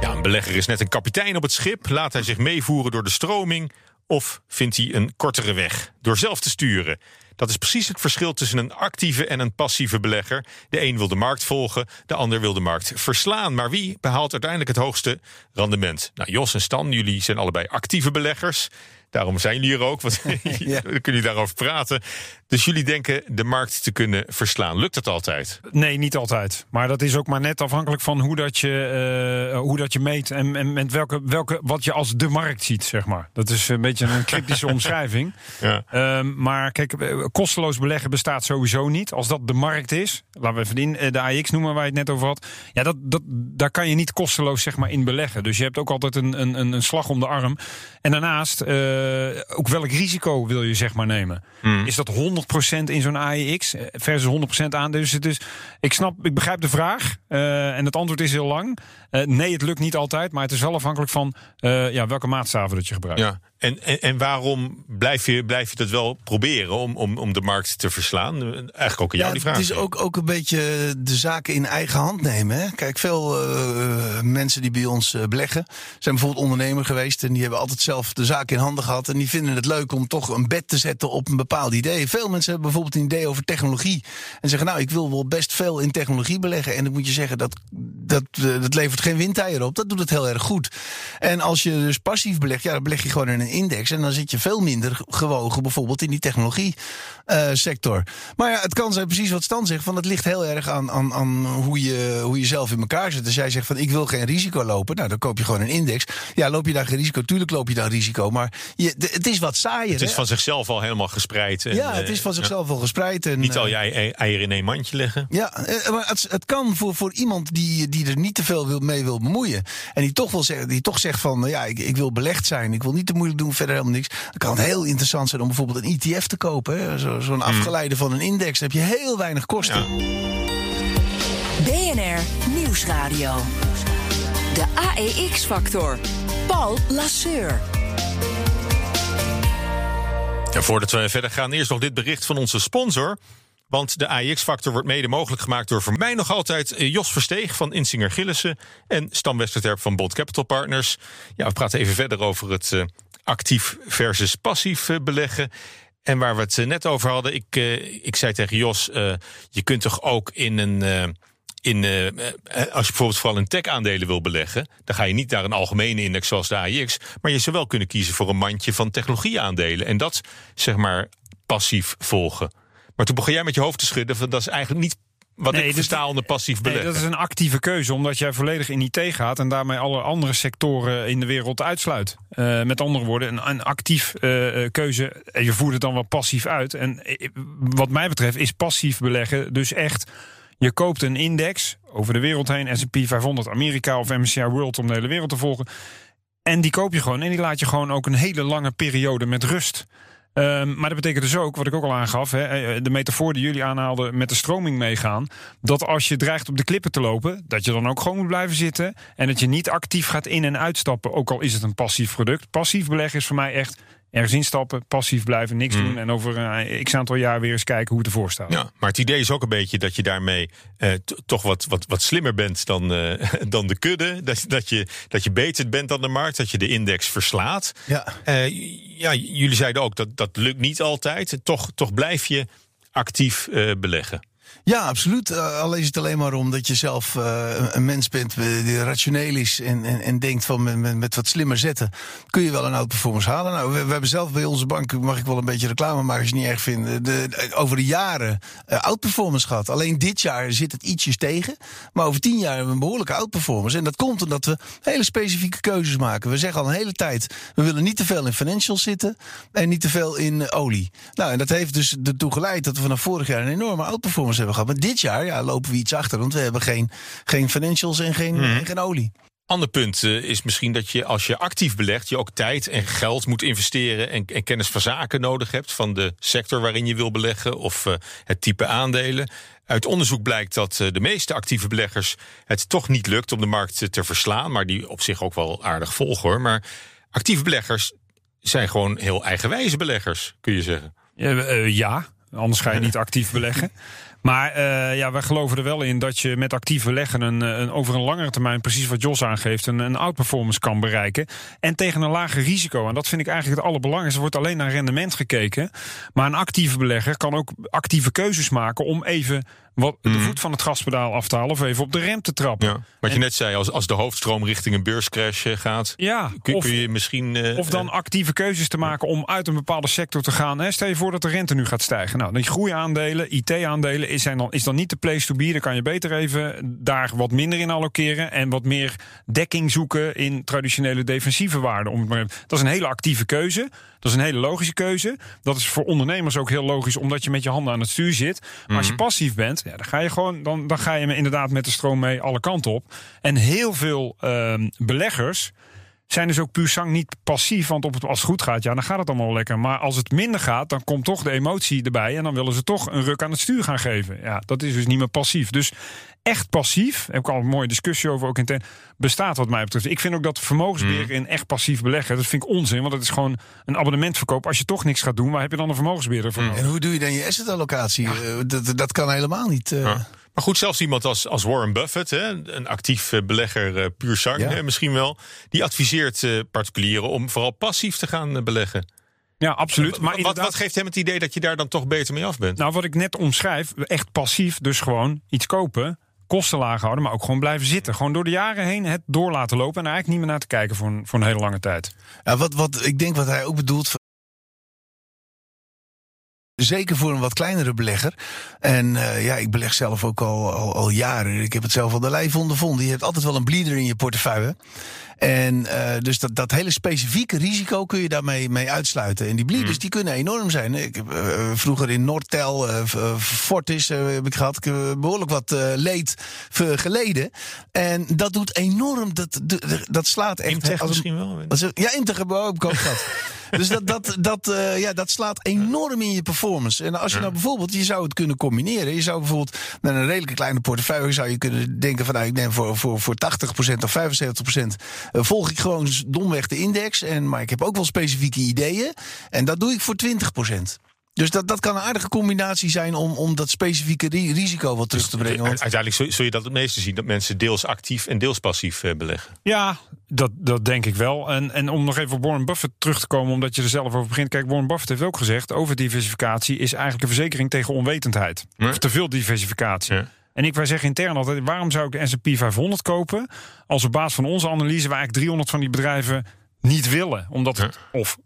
Ja, een belegger is net een kapitein op het schip. Laat hij zich meevoeren door de stroming? Of vindt hij een kortere weg door zelf te sturen? Dat is precies het verschil tussen een actieve en een passieve belegger. De een wil de markt volgen, de ander wil de markt verslaan. Maar wie behaalt uiteindelijk het hoogste rendement? Nou, Jos en Stan, jullie zijn allebei actieve beleggers. Daarom zijn jullie hier ook, want Ja. dan kunnen jullie daarover praten. Dus jullie denken de markt te kunnen verslaan. Lukt dat altijd? Nee, niet altijd. Maar dat is ook maar net afhankelijk van hoe dat je, eh, hoe dat je meet en, en met welke, welke, wat je als de markt ziet, zeg maar. Dat is een beetje een cryptische omschrijving. Ja. Ehm, maar kijk, eh, kosteloos beleggen bestaat sowieso niet. Als dat de markt is, laten we even in, eh, de AX noemen waar je het net over had. Ja, dat, dat, daar kan je niet kosteloos zeg maar, in beleggen. Dus je hebt ook altijd een, een, een een slag om de arm. En daarnaast, eh, ook welk risico wil je zeg maar nemen? Is dat 100% in zo'n AEX eh, versus 100% aan? Dus, dus ik snap, ik begrijp de vraag. eh, en het antwoord is heel lang. Eh, nee, het lukt niet altijd, maar het is wel afhankelijk van eh, ja, welke maatstaven dat je gebruikt. Ja, en, en, en waarom blijf je, blijf je dat wel proberen om, om, om de markt te verslaan? Eigenlijk ook aan jou die vraag. Het is ook, ook een beetje de zaken in eigen hand nemen. Hè? Kijk, veel eh, mensen die bij ons eh, beleggen zijn bijvoorbeeld ondernemer geweest. En die hebben altijd zelf de zaak in handen gehad. En die vinden het leuk om toch een bed te zetten op een bepaald idee. Veel mensen hebben bijvoorbeeld een idee over technologie. En zeggen, nou, ik wil wel best veel in technologie beleggen. En dan moet je zeggen, dat, dat, eh, dat levert geen windeieren op. Dat doet het heel erg goed. En als je dus passief belegt, ja, dan beleg je gewoon in een index. En dan zit je veel minder gewogen bijvoorbeeld in die technologie eh, sector. Maar ja, het kan zijn precies wat Stan zegt. Van het ligt heel erg aan, aan, aan hoe, je, hoe je zelf in elkaar zit. Als jij zegt van ik wil geen risico lopen. Nou, dan koop je gewoon een index. Ja, loop je daar geen risico? Tuurlijk loop je daar risico. Maar je, de- het is wat saaier. Het is hè? van zichzelf al helemaal gespreid. En, ja, het is eh, van zichzelf al gespreid. En, Niet al eh, jij ei- eieren in één mandje leggen. ja, eh, maar het, het kan voor, voor iemand die, die er niet te veel wil, mee wil bemoeien. En die toch, wil zeggen, die toch zegt van, ja, ik, ik wil belegd zijn. Ik wil niet te moeilijk doen, verder helemaal niks. Dan kan het heel interessant zijn om bijvoorbeeld een ETF te kopen. Zo- Zo'n afgeleide van een index. Dan heb je heel weinig kosten. Ja. BNR Nieuwsradio. De AEX-factor. Paul Lasseur. Ja, voordat we verder gaan, eerst nog dit bericht van onze sponsor. Want de AX-factor wordt mede mogelijk gemaakt door voor mij nog altijd eh, Jos Versteeg van Insinger Gillissen en Stam Westerterp van Bond Capital Partners. Ja, we praten even verder over het eh, actief versus passief eh, beleggen. En waar we het eh, net over hadden, ik, eh, ik zei tegen Jos, je kunt toch ook in een. in, als je bijvoorbeeld vooral in tech-aandelen wil beleggen, dan ga je niet naar een algemene index zoals de AIX, maar je zou wel kunnen kiezen voor een mandje van technologieaandelen en dat zeg maar passief volgen. Maar toen begon jij met je hoofd te schudden van dat is eigenlijk niet wat Nee, ik dat- versta onder passief Nee, beleggen. dat is een actieve keuze, omdat jij volledig in IT gaat en daarmee alle andere sectoren in de wereld uitsluit. Eh, met andere woorden, een, een actief eh, keuze. En je voert het dan wel passief uit. En wat mij betreft is passief beleggen dus echt. Je koopt een index over de wereld heen, S&P 500 Amerika of MSCI World om de hele wereld te volgen. En die koop je gewoon en die laat je gewoon ook een hele lange periode met rust. Ehm, maar dat betekent dus ook, wat ik ook al aangaf, hè, eh, de metafoor die jullie aanhaalden met de stroming meegaan. Dat als je dreigt op de klippen te lopen, dat je dan ook gewoon moet blijven zitten. En dat je niet actief gaat in- en uitstappen, ook al is het een passief product. Passief beleggen is voor mij echt ergens instappen, passief blijven, niks doen. En over een x aantal jaar weer eens kijken hoe het ervoor staat. Ja, maar het idee is ook een beetje dat je daarmee eh, toch wat, wat, wat slimmer bent dan, eh, dan de kudde. Dat, dat, je, dat je beter bent dan de markt, dat je de index verslaat. Ja. Eh, ja, jullie zeiden ook dat dat lukt niet altijd. Toch, toch blijf je actief eh, beleggen. Ja, absoluut. Uh, al is het alleen maar omdat je zelf uh, een mens bent die rationeel is en, en, en denkt van met, met, wat slimmer zetten, kun je wel een outperformance halen. Nou, we, we, hebben zelf bij onze bank, mag ik wel een beetje reclame maken als je het niet erg vindt, de, over de jaren uh, outperformance gehad. Alleen dit jaar zit het ietsjes tegen, maar over tien jaar hebben we een behoorlijke outperformance. En dat komt omdat we hele specifieke keuzes maken. We zeggen al een hele tijd, we willen niet te veel in financials zitten en niet te veel in olie. Nou, en dat heeft dus ertoe geleid dat we vanaf vorig jaar een enorme outperformance hebben gehad. Maar dit jaar ja, lopen we iets achter, want we hebben geen, geen financials en geen, Mhm. en geen olie. Ander punt uh, is misschien dat je als je actief belegt, je ook tijd en geld moet investeren en, en kennis van zaken nodig hebt van de sector waarin je wil beleggen of uh, het type aandelen. Uit onderzoek blijkt dat uh, de meeste actieve beleggers het toch niet lukt om de markt te verslaan, maar die op zich ook wel aardig volgen hoor. Maar actieve beleggers zijn gewoon heel eigenwijze beleggers, kun je zeggen. Uh, ja, Anders ga je niet actief beleggen. Maar uh, ja, wij geloven er wel in dat je met actief beleggen een, een, over een langere termijn, precies wat Jos aangeeft, een, een outperformance kan bereiken. En tegen een lager risico. En dat vind ik eigenlijk het allerbelangrijkste. Er wordt alleen naar rendement gekeken. Maar een actieve belegger kan ook actieve keuzes maken om even wat, de mhm. voet van het gaspedaal af te halen of even op de rem te trappen. Ja, wat je net zei, als, als de hoofdstroom richting een beurscrash eh, gaat, ja, kun, of, je misschien. Uh, of dan actieve keuzes te maken om uit een bepaalde sector te gaan. Hè, stel je voor dat de rente nu gaat stijgen. Nou, die groeiaandelen, IT-aandelen is, dan, is dan niet de place to be. Dan kan je beter even daar wat minder in allokeren en wat meer dekking zoeken in traditionele defensieve waarden. Om maar, dat is een hele actieve keuze. Dat is een hele logische keuze. Dat is voor ondernemers ook heel logisch, omdat je met je handen aan het stuur zit. Maar als je mhm. passief bent, ja, dan ga je gewoon, dan, dan ga je inderdaad met de stroom mee alle kanten op. En heel veel uh, beleggers zijn dus ook puur zang niet passief. Want op het, als het goed gaat, ja, dan gaat het allemaal lekker. Maar als het minder gaat, dan komt toch de emotie erbij. En dan willen ze toch een ruk aan het stuur gaan geven. Ja, dat is dus niet meer passief. Dus echt passief, heb ik al een mooie discussie over ook in bestaat wat mij betreft. Ik vind ook dat vermogensbeheer mm. in echt passief beleggen, dat vind ik onzin, want het is gewoon een abonnementverkoop. Als je toch niks gaat doen, waar heb je dan een vermogensbeheerder voor? Mm. En hoe doe je dan je asset allocatie? Eh, dat, dat kan helemaal niet. Uh... Maar goed, zelfs iemand als, als Warren Buffett, hè, een actief eh, belegger, puur zang misschien wel, die adviseert particulieren om vooral passief te gaan beleggen. Ja, absoluut. Maar wat, wat, geeft hem het idee dat je daar dan toch beter mee af bent? Nou, wat ik net omschrijf, echt passief, dus gewoon iets kopen kosten laag houden, maar ook gewoon blijven zitten. Gewoon door de jaren heen het door laten lopen en eigenlijk niet meer naar te kijken voor een, voor een hele lange tijd. Ja, wat, wat ik denk wat hij ook bedoelt. Zeker voor een wat kleinere belegger. En uh, ja, ik beleg zelf ook al, al, jaren. Ik heb het zelf al de lijf ondervonden. Je hebt altijd wel een bleeder in je portefeuille. En uh, dus dat, dat hele specifieke risico kun je daarmee mee uitsluiten. En die bleeders mm. die kunnen enorm zijn. Ik heb uh, vroeger in Nortel, uh, Fortis heb ik gehad. Ik heb behoorlijk wat leed geleden. En dat doet enorm. Dat, dat slaat echt. Als, misschien wel. ja, Imtech heb ik ook gehad. dus dat, dat, dat, ja, dat slaat enorm in je performance. En als je nou bijvoorbeeld, je zou het kunnen combineren. Je zou bijvoorbeeld met een redelijke kleine portefeuille zou je kunnen denken van nou, ik neem voor, voor, voor 80% of 75% eh, volg ik gewoon domweg de index. En, maar ik heb ook wel specifieke ideeën. En dat doe ik voor 20%. Dus dat, dat kan een aardige combinatie zijn om, om dat specifieke risico wat terug te dus, brengen. Want... Uiteindelijk zul je dat het meeste zien, dat mensen deels actief en deels passief eh, beleggen. Ja, dat, dat denk ik wel. En, en om nog even op Warren Buffett terug te komen, omdat je er zelf over begint. Kijk, Warren Buffett heeft ook gezegd: overdiversificatie is eigenlijk een verzekering tegen onwetendheid. Of te veel diversificatie. Ja. En ik, wij zeggen intern altijd, waarom zou ik de S&P 500 kopen... als op basis van onze analyse wij eigenlijk 300 van die bedrijven niet willen. Omdat het of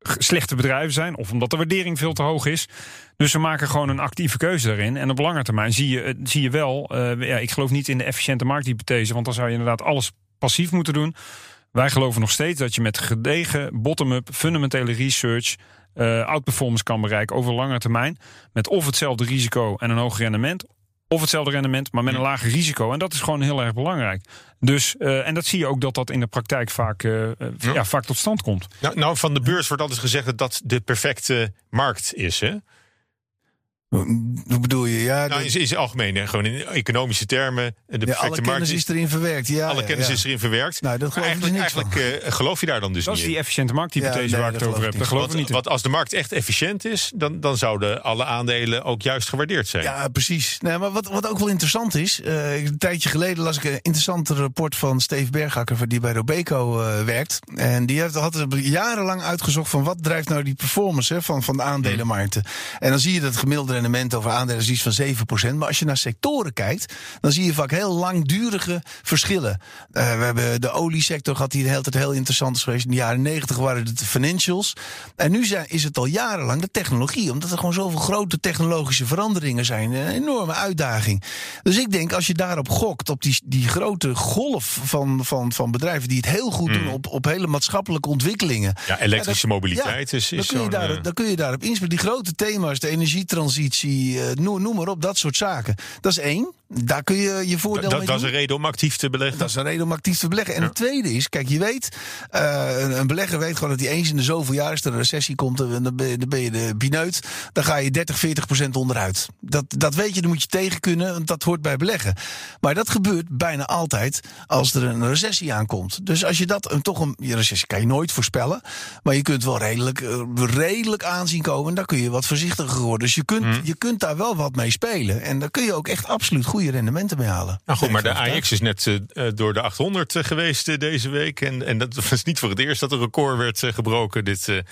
slechte bedrijven zijn... of omdat de waardering veel te hoog is. Dus we maken gewoon een actieve keuze daarin. En op lange termijn zie je, zie je wel... Uh, ja, ik geloof niet in de efficiënte markthypothese... want dan zou je inderdaad alles passief moeten doen. Wij geloven nog steeds dat je met gedegen bottom-up fundamentele research... Uh, outperformance kan bereiken over lange termijn. Met of hetzelfde risico en een hoog rendement of hetzelfde rendement, maar met een lager risico. En dat is gewoon heel erg belangrijk. Dus, uh, en dat zie je ook dat dat in de praktijk vaak, uh, ja. ja. vaak tot stand komt. Nou, nou, van de beurs wordt altijd gezegd dat dat de perfecte markt is. Hè? Hoe bedoel je? Ja, nou, in, in algemeen, hè, gewoon in economische termen. De perfecte alle markt kennis is erin verwerkt. Ja, alle kennis is erin verwerkt. Nou, dat eigenlijk, dus eigenlijk uh, geloof je daar dan dus dat niet is die efficiënte markthypothese waar ik het over heb. Dat geloof ik niet. Want als de markt echt efficiënt is, dan, dan zouden alle aandelen ook juist gewaardeerd zijn. Ja, precies. Nee, maar wat, wat ook wel interessant is, uh, een tijdje geleden las ik een interessant rapport van Steve Bergakker, die bij Robeco uh, werkt. En die heeft, had jarenlang uitgezocht van wat drijft nou die performance hè, van, van de aandelenmarkten. En dan zie je dat het gemiddelde rendement over aandelen is iets van 7%. Maar als je naar sectoren kijkt, dan zie je vaak heel langdurige verschillen. Uh, we hebben de oliesector gehad die de hele tijd heel interessant is geweest. In de jaren 90 waren het de financials. En nu zijn, is het al jarenlang de technologie. Omdat er gewoon zoveel grote technologische veranderingen zijn. Een enorme uitdaging. Dus ik denk, als je daarop gokt, op die, die grote golf van, van, van bedrijven die het heel goed doen hmm. op, op hele maatschappelijke ontwikkelingen. Ja, elektrische mobiliteit is, is dan, kun je daar, uh... dan kun je daarop inspelen. Die grote thema's, de energietransitie, uh, noem, noem maar op, dat soort zaken. Dat is één. Daar kun je je voordeel Dat, mee dat is een reden om actief te beleggen. Dat is een reden om actief te beleggen. En Ja. het tweede is, kijk, je weet, eh, een, belegger weet gewoon dat hij eens in de zoveel jaar, als er een recessie komt, en dan ben je, dan ben je de bineut, dan ga je 30, 40 procent onderuit. Dat, dat weet je, dan moet je tegen kunnen, want dat hoort bij beleggen. Maar dat gebeurt bijna altijd als er een recessie aankomt. Dus als je dat een, toch een, je recessie kan je nooit voorspellen, maar je kunt wel redelijk, eh, redelijk aanzien komen, en dan kun je wat voorzichtiger worden. Dus je kunt, Mhm. je kunt daar wel wat mee spelen. En daar kun je ook echt absoluut goede rendementen mee halen. Nou goed, maar de Ben ik van AX is net eh, eh, door de 800 eh, geweest deze week. En, en dat was niet voor het eerst dat een record werd gebroken dit,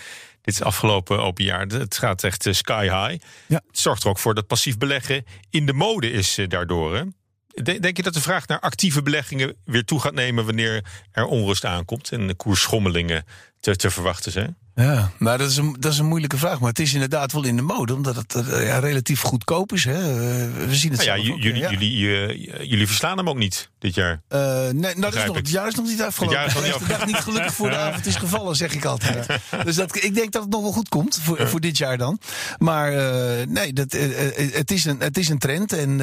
dit afgelopen open jaar. Het gaat echt sky high. Ja. Het zorgt er ook voor dat passief beleggen in de mode is daardoor. Hè? De- Denk je dat de vraag naar actieve beleggingen weer toe gaat nemen wanneer er onrust aankomt en de koersschommelingen te, te verwachten zijn? Ja, nou dat is, een, dat is een moeilijke vraag. Maar het is inderdaad wel in de mode, omdat het eh, ja, relatief goedkoop is. Hè. Eh, we zien het Nou ja, ook, jullie, ja. jullie, jullie verslaan hem ook niet dit jaar. Eh, nee, nou, dat is nog, het jaar is nog niet afgelopen. Het jaar is nog niet de dag niet gelukkig voor de avond is gevallen, zeg ik altijd. Dus dat, ik denk dat het nog wel goed komt voor, voor dit jaar dan. Maar nee, dat, het, is een, het is een trend. En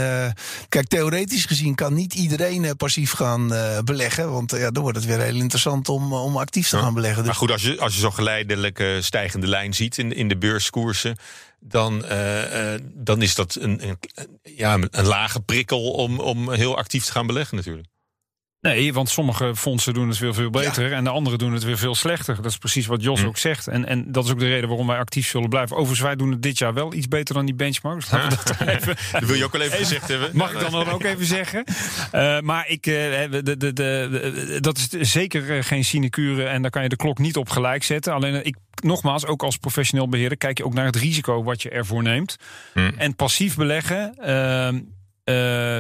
kijk, theoretisch gezien kan niet iedereen passief gaan beleggen. Want ja, dan wordt het weer heel interessant om, om actief te gaan beleggen. Dus Maar goed, als je, als je zo'n geleidelijk eh, stijgende lijn ziet in, in de beurskoersen. Dan, eh, eh, dan is dat een, een, ja, een lage prikkel om, om heel actief te gaan beleggen natuurlijk. Nee, want sommige fondsen doen het veel, veel beter. En de andere doen het weer veel slechter. Dat is precies wat Jos Hm. ook zegt. En, en dat is ook de reden waarom wij actief zullen blijven. Overigens, wij doen het dit jaar wel iets beter dan die benchmarks. Laten we dat even Dat wil je ook wel even gezegd hebben. Mag ik dan, dan ook even zeggen? Eh, maar ik, eh, de, de, de, de- dat is zeker eh, geen sinecure en daar kan je de klok niet op gelijk zetten. Alleen ik, nogmaals, ook als professioneel beheerder, kijk je ook naar het risico wat je ervoor neemt. Hmm. En passief beleggen. ehm, eh,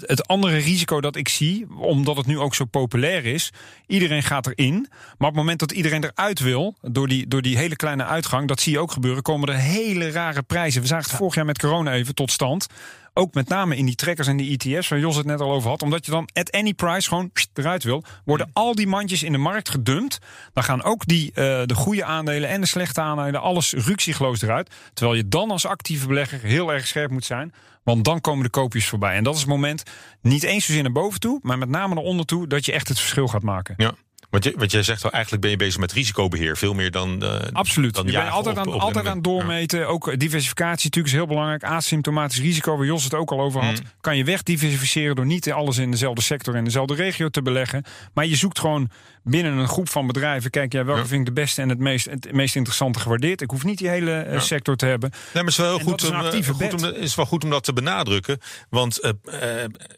het andere risico dat ik zie, omdat het nu ook zo populair is, iedereen gaat erin. Maar op het moment dat iedereen eruit wil, door die, door die hele kleine uitgang, dat zie je ook gebeuren, komen er hele rare prijzen. We zagen het vorig jaar met corona even tot stand. Ook met name in die trekkers en die ETF's, waar Jos het net al over had. Omdat je dan at any price gewoon pst, eruit wil. Worden al die mandjes in de markt gedumpt. Dan gaan ook die, eh, de goede aandelen en de slechte aandelen, alles ruksigloos eruit. Terwijl je dan als actieve belegger heel erg scherp moet zijn. Want dan komen de koopjes voorbij. En dat is het moment, niet eens zozeer naar boven toe, maar met name naar onder toe, dat je echt het verschil gaat maken. Ja. Want, je, want jij zegt wel, eigenlijk ben je bezig met risicobeheer. Veel meer dan. eh, Absoluut. dan je bent altijd, op- aan, op altijd aan doormeten. Ook eh, diversificatie natuurlijk is heel belangrijk. Asymptomatisch risico, waar Jos het ook al over had. Mm. Kan je wegdiversificeren door niet alles in dezelfde sector en dezelfde regio te beleggen. Maar je zoekt gewoon binnen een groep van bedrijven. Kijk, jij welke Ja. vind ik de beste en het meest, het meest interessante gewaardeerd. Ik hoef niet die hele eh, sector te hebben. Nee, maar het is wel heel goed, is om, actieve goed om, is wel goed om dat te benadrukken. Want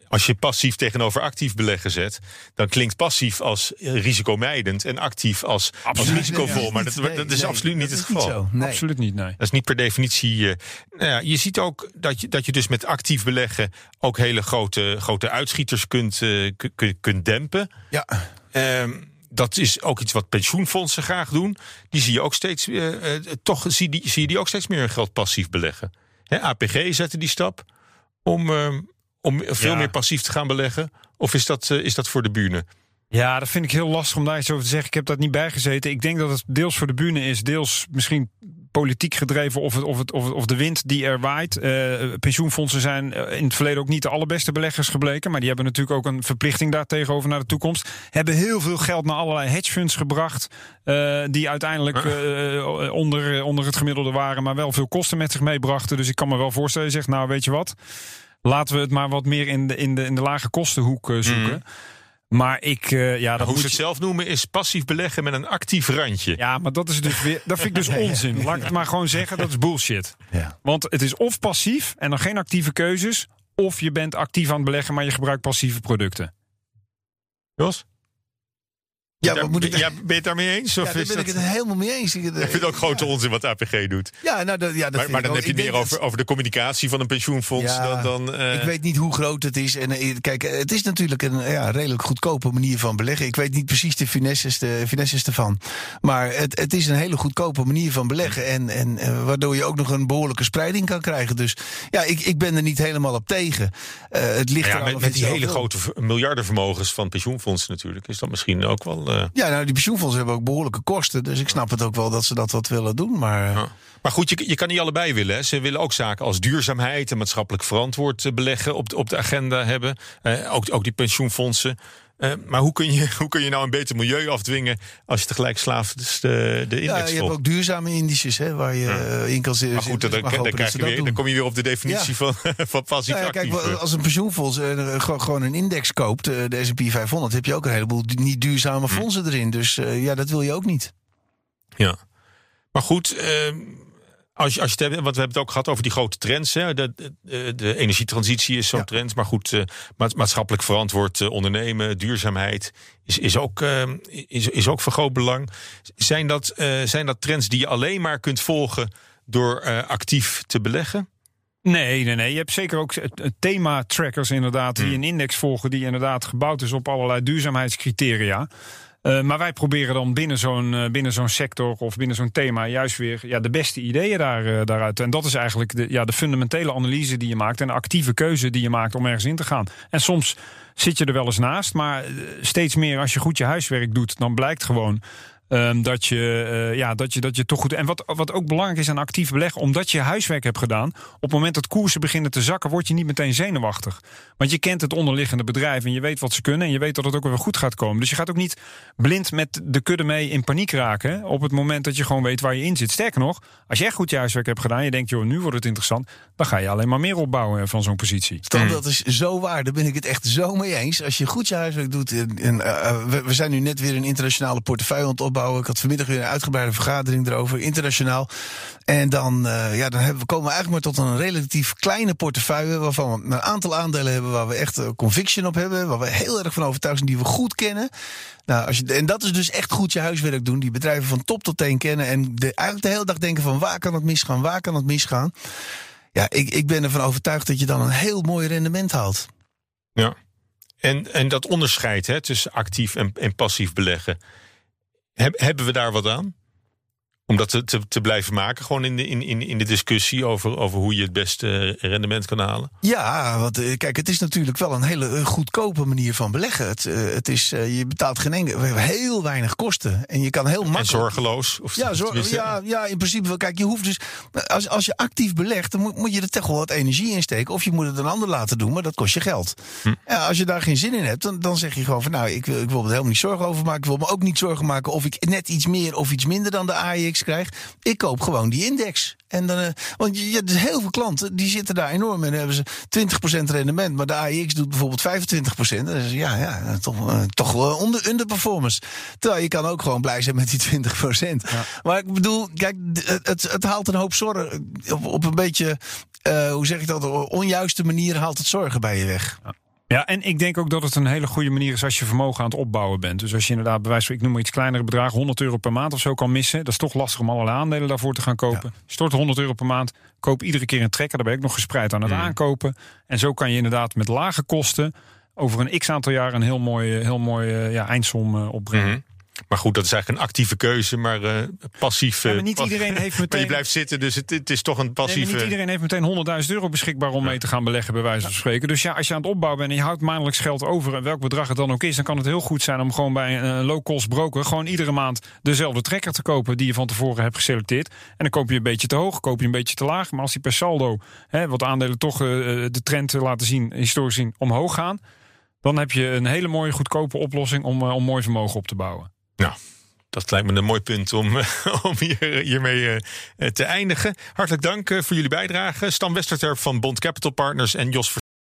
als je passief tegenover actief beleggen zet, dan klinkt passief als eh, risicomijdend en actief als, als risicovol. Nee, maar dat, dat is nee, absoluut niet het geval. zo. Absoluut niet, nee. Dat is niet per definitie. eh, nou ja, je ziet ook dat je, dat je dus met actief beleggen ook hele grote, grote uitschieters kunt, eh, ku- ku- kunt dempen. Ja. Ehm, dat is ook iets wat pensioenfondsen graag doen. Die zie je ook steeds, eh, toch zie, die, zie je die ook steeds meer hun geld passief beleggen. Hè, APG zette die stap om, ehm, om veel Ja. meer passief te gaan beleggen. Of is dat, is dat voor de buren? Ja, dat vind ik heel lastig om daar iets over te zeggen. Ik heb dat niet bijgezeten. Ik denk dat het deels voor de bühne is, deels misschien politiek gedreven of, het, of, het, of, het, of de wind die er waait. Eh, pensioenfondsen zijn eh, in het verleden ook niet de allerbeste beleggers gebleken. Maar die hebben natuurlijk ook een verplichting daar tegenover naar de toekomst. Hebben heel veel geld naar allerlei hedge funds gebracht. eh, die uiteindelijk onder, onder het gemiddelde waren. Maar wel veel kosten met zich meebrachten. Dus ik kan me wel voorstellen, je zegt nou weet je wat. Laten we het maar wat meer in de, in de, in de lage kostenhoek zoeken. Maar ik, eh, ja, dat Hoe moet ze het zelf noemen is passief beleggen met een actief randje. ja, maar dat is dus weer. Dat vind ik dus onzin. Laat ik het maar gewoon zeggen, dat is bullshit. Ja. Want het is of passief en dan geen actieve keuzes. Of je bent actief aan het beleggen, maar je gebruikt passieve producten. Jos? Ja, Daar- moet ik ja, ben je het daarmee eens? Of Ja, daar ben ik het helemaal mee eens. Ik, vind het ook grote onzin wat APG doet. Ja, nou, dat, ja, dat Maar, dan heb je meer over, dat- over de communicatie van een pensioenfonds Ja, dan... dan eh, Ik weet niet hoe groot het is. En eh, kijk, eh, het is natuurlijk een ja, redelijk goedkope manier van beleggen. Ik weet niet precies de finesses, de finesses ervan. Maar het, het is een hele goedkope manier van beleggen. En, en waardoor je ook nog een behoorlijke spreiding kan krijgen. Dus ja, ik, ik ben er niet helemaal op tegen. Het ligt ja, met, met die hele grote miljardenvermogens van pensioenfondsen natuurlijk... is dat misschien ook wel eh, Ja, nou, die pensioenfondsen hebben ook behoorlijke kosten. Dus ik snap het ook wel dat ze dat wat willen doen. Maar Ja. Maar goed, je, je kan niet allebei willen. Hè. Ze willen ook zaken als duurzaamheid en maatschappelijk verantwoord eh, beleggen op de, op de agenda hebben. Eh, ook, ook die pensioenfondsen. Eh, maar hoe kun, je, hoe kun je nou een beter milieu afdwingen als je tegelijk slaafd dus de, de ja, index je hebt ook duurzame indices hè, waar je eh, in kan zitten. Maar goed, dan, dan, dat krijg je weer, dan kom je weer op de definitie van, van passief Nou ja, kijk, actief. wel, als een pensioenfonds eh, gewoon- een index koopt, eh, de S&P 500, heb je ook een heleboel niet duurzame Hm. fondsen erin. Dus eh, ja, dat wil je ook niet. Ja. Maar goed, ehm, als je, als je het hebt, want we hebben het ook gehad over die grote trends. Hè. De, de, de energietransitie is zo'n Ja. trend. Maar goed, eh, ma- maatschappelijk verantwoord eh, ondernemen, duurzaamheid is, is, ook, ehm, is, is ook van groot belang. Zijn dat, eh, zijn dat trends die je alleen maar kunt volgen door eh, actief te beleggen? Nee, nee, nee. Je hebt zeker ook thema-trackers inderdaad... die een index volgen die inderdaad gebouwd is op allerlei duurzaamheidscriteria. Eh, maar wij proberen dan binnen zo'n eh, binnen zo'n sector of binnen zo'n thema... juist weer ja, de beste ideeën daar, eh, daaruit. En dat is eigenlijk de, ja, de fundamentele analyse die je maakt... en de actieve keuze die je maakt om ergens in te gaan. En soms zit je er wel eens naast, maar steeds meer als je goed je huiswerk doet... dan blijkt gewoon... ehm, dat, je, eh, ja, dat, je, dat je toch goed. En wat, wat ook belangrijk is aan actief beleggen, omdat je huiswerk hebt gedaan. Op het moment dat koersen beginnen te zakken, word je niet meteen zenuwachtig. Want je kent het onderliggende bedrijf en je weet wat ze kunnen. En je weet dat het ook weer goed gaat komen. Dus je gaat ook niet blind met de kudde mee in paniek raken. hè, Op het moment dat je gewoon weet waar je in zit. Sterker nog, als je echt goed je huiswerk hebt gedaan. Je denkt, joh, nu wordt het interessant. Dan ga je alleen maar meer opbouwen van zo'n positie. Stan, dat is zo waar. Daar ben ik het echt zo mee eens. Als je goed je huiswerk doet. En, en, eh, we, we zijn nu net weer een internationale portefeuille aan het opbouwen. Ik had vanmiddag weer een uitgebreide vergadering erover, internationaal. En dan, eh, ja, dan hebben komen we eigenlijk maar tot een relatief kleine portefeuille. Waarvan we een aantal aandelen hebben waar we echt eh, conviction op hebben. Waar we heel erg van overtuigd zijn, die we goed kennen. Nou, als je, en dat is dus echt goed je huiswerk doen. Die bedrijven van top tot teen kennen. En de, eigenlijk de hele dag denken van waar kan het misgaan, waar kan het misgaan. Ja, ik, ik ben ervan overtuigd dat je dan een heel mooi rendement haalt. Ja. En, en dat onderscheid hè, tussen actief en, en passief beleggen. Heb, hebben we daar wat aan? Om dat te, te, te blijven maken, gewoon in de, in, in, in de discussie over, over hoe je het beste rendement kan halen. Ja, want eh, kijk, het is natuurlijk wel een hele eh, goedkope manier van beleggen. Het, eh, het is, eh, je betaalt geen hebben heel weinig kosten. En je kan heel En makkelijk... zorgeloos. Of Ja, zor- tenminste, ja, ja, in principe wel. Kijk, je hoeft dus. Als, als je actief belegt, dan moet, moet je er toch wel wat energie in steken. Of je moet het een ander laten doen, maar dat kost je geld. Hm. Ja, als je daar geen zin in hebt, dan, dan zeg je gewoon van nou, ik wil, ik wil me er helemaal niet zorgen over maken. Ik wil me ook niet zorgen maken of ik net iets meer of iets minder dan de Krijg. Ik koop gewoon die index. En dan, eh, want je, hebt dus heel veel klanten die zitten daar enorm in. Dan hebben ze 20% rendement, maar de AEX doet bijvoorbeeld 25%. Dan is ja, ja, toch, eh, toch onder, underperformance. Terwijl je kan ook gewoon blij zijn met die 20%. Maar ik bedoel, kijk, het, het, haalt een hoop zorgen. Op, op een beetje, eh, hoe zeg ik dat, onjuiste manier haalt het zorgen bij je weg. Ja, en ik denk ook dat het een hele goede manier is als je vermogen aan het opbouwen bent. Dus als je inderdaad, bij wijze van, ik noem maar iets kleinere bedrag, 100 euro per maand of zo kan missen. Dat is toch lastig om allerlei aandelen daarvoor te gaan kopen. Stort 100 euro per maand, koop iedere keer een trekker. Daar ben ik nog gespreid aan het aankopen. En zo kan je inderdaad met lage kosten over een x aantal jaar een heel mooi, heel mooi eh, ja, eindsom eh, opbrengen. Mhm. Maar goed, dat is eigenlijk een actieve keuze, maar eh, passief. Ja, maar niet iedereen heeft Maar meteen... je blijft zitten, dus het, het is toch een Nee, passieve. niet iedereen heeft meteen 100.000 euro beschikbaar om mee te gaan beleggen, bij wijze van spreken. Dus ja, als je aan het opbouwen bent en je houdt maandelijks geld over, en welk bedrag het dan ook is, dan kan het heel goed zijn om gewoon bij een eh, low-cost broker gewoon iedere maand dezelfde trekker te kopen die je van tevoren hebt geselecteerd. En dan koop je een beetje te hoog, koop je een beetje te laag. Maar als die per saldo, hè, wat aandelen toch eh, de trend laten zien, historisch zien, omhoog gaan, dan heb je een hele mooie goedkope oplossing om, om mooi vermogen op te bouwen. Nou, dat lijkt me een mooi punt om, om hier, hiermee eh, te eindigen. Hartelijk dank eh, voor jullie bijdrage. Stan Westerterp van Bond Capital Partners en Jos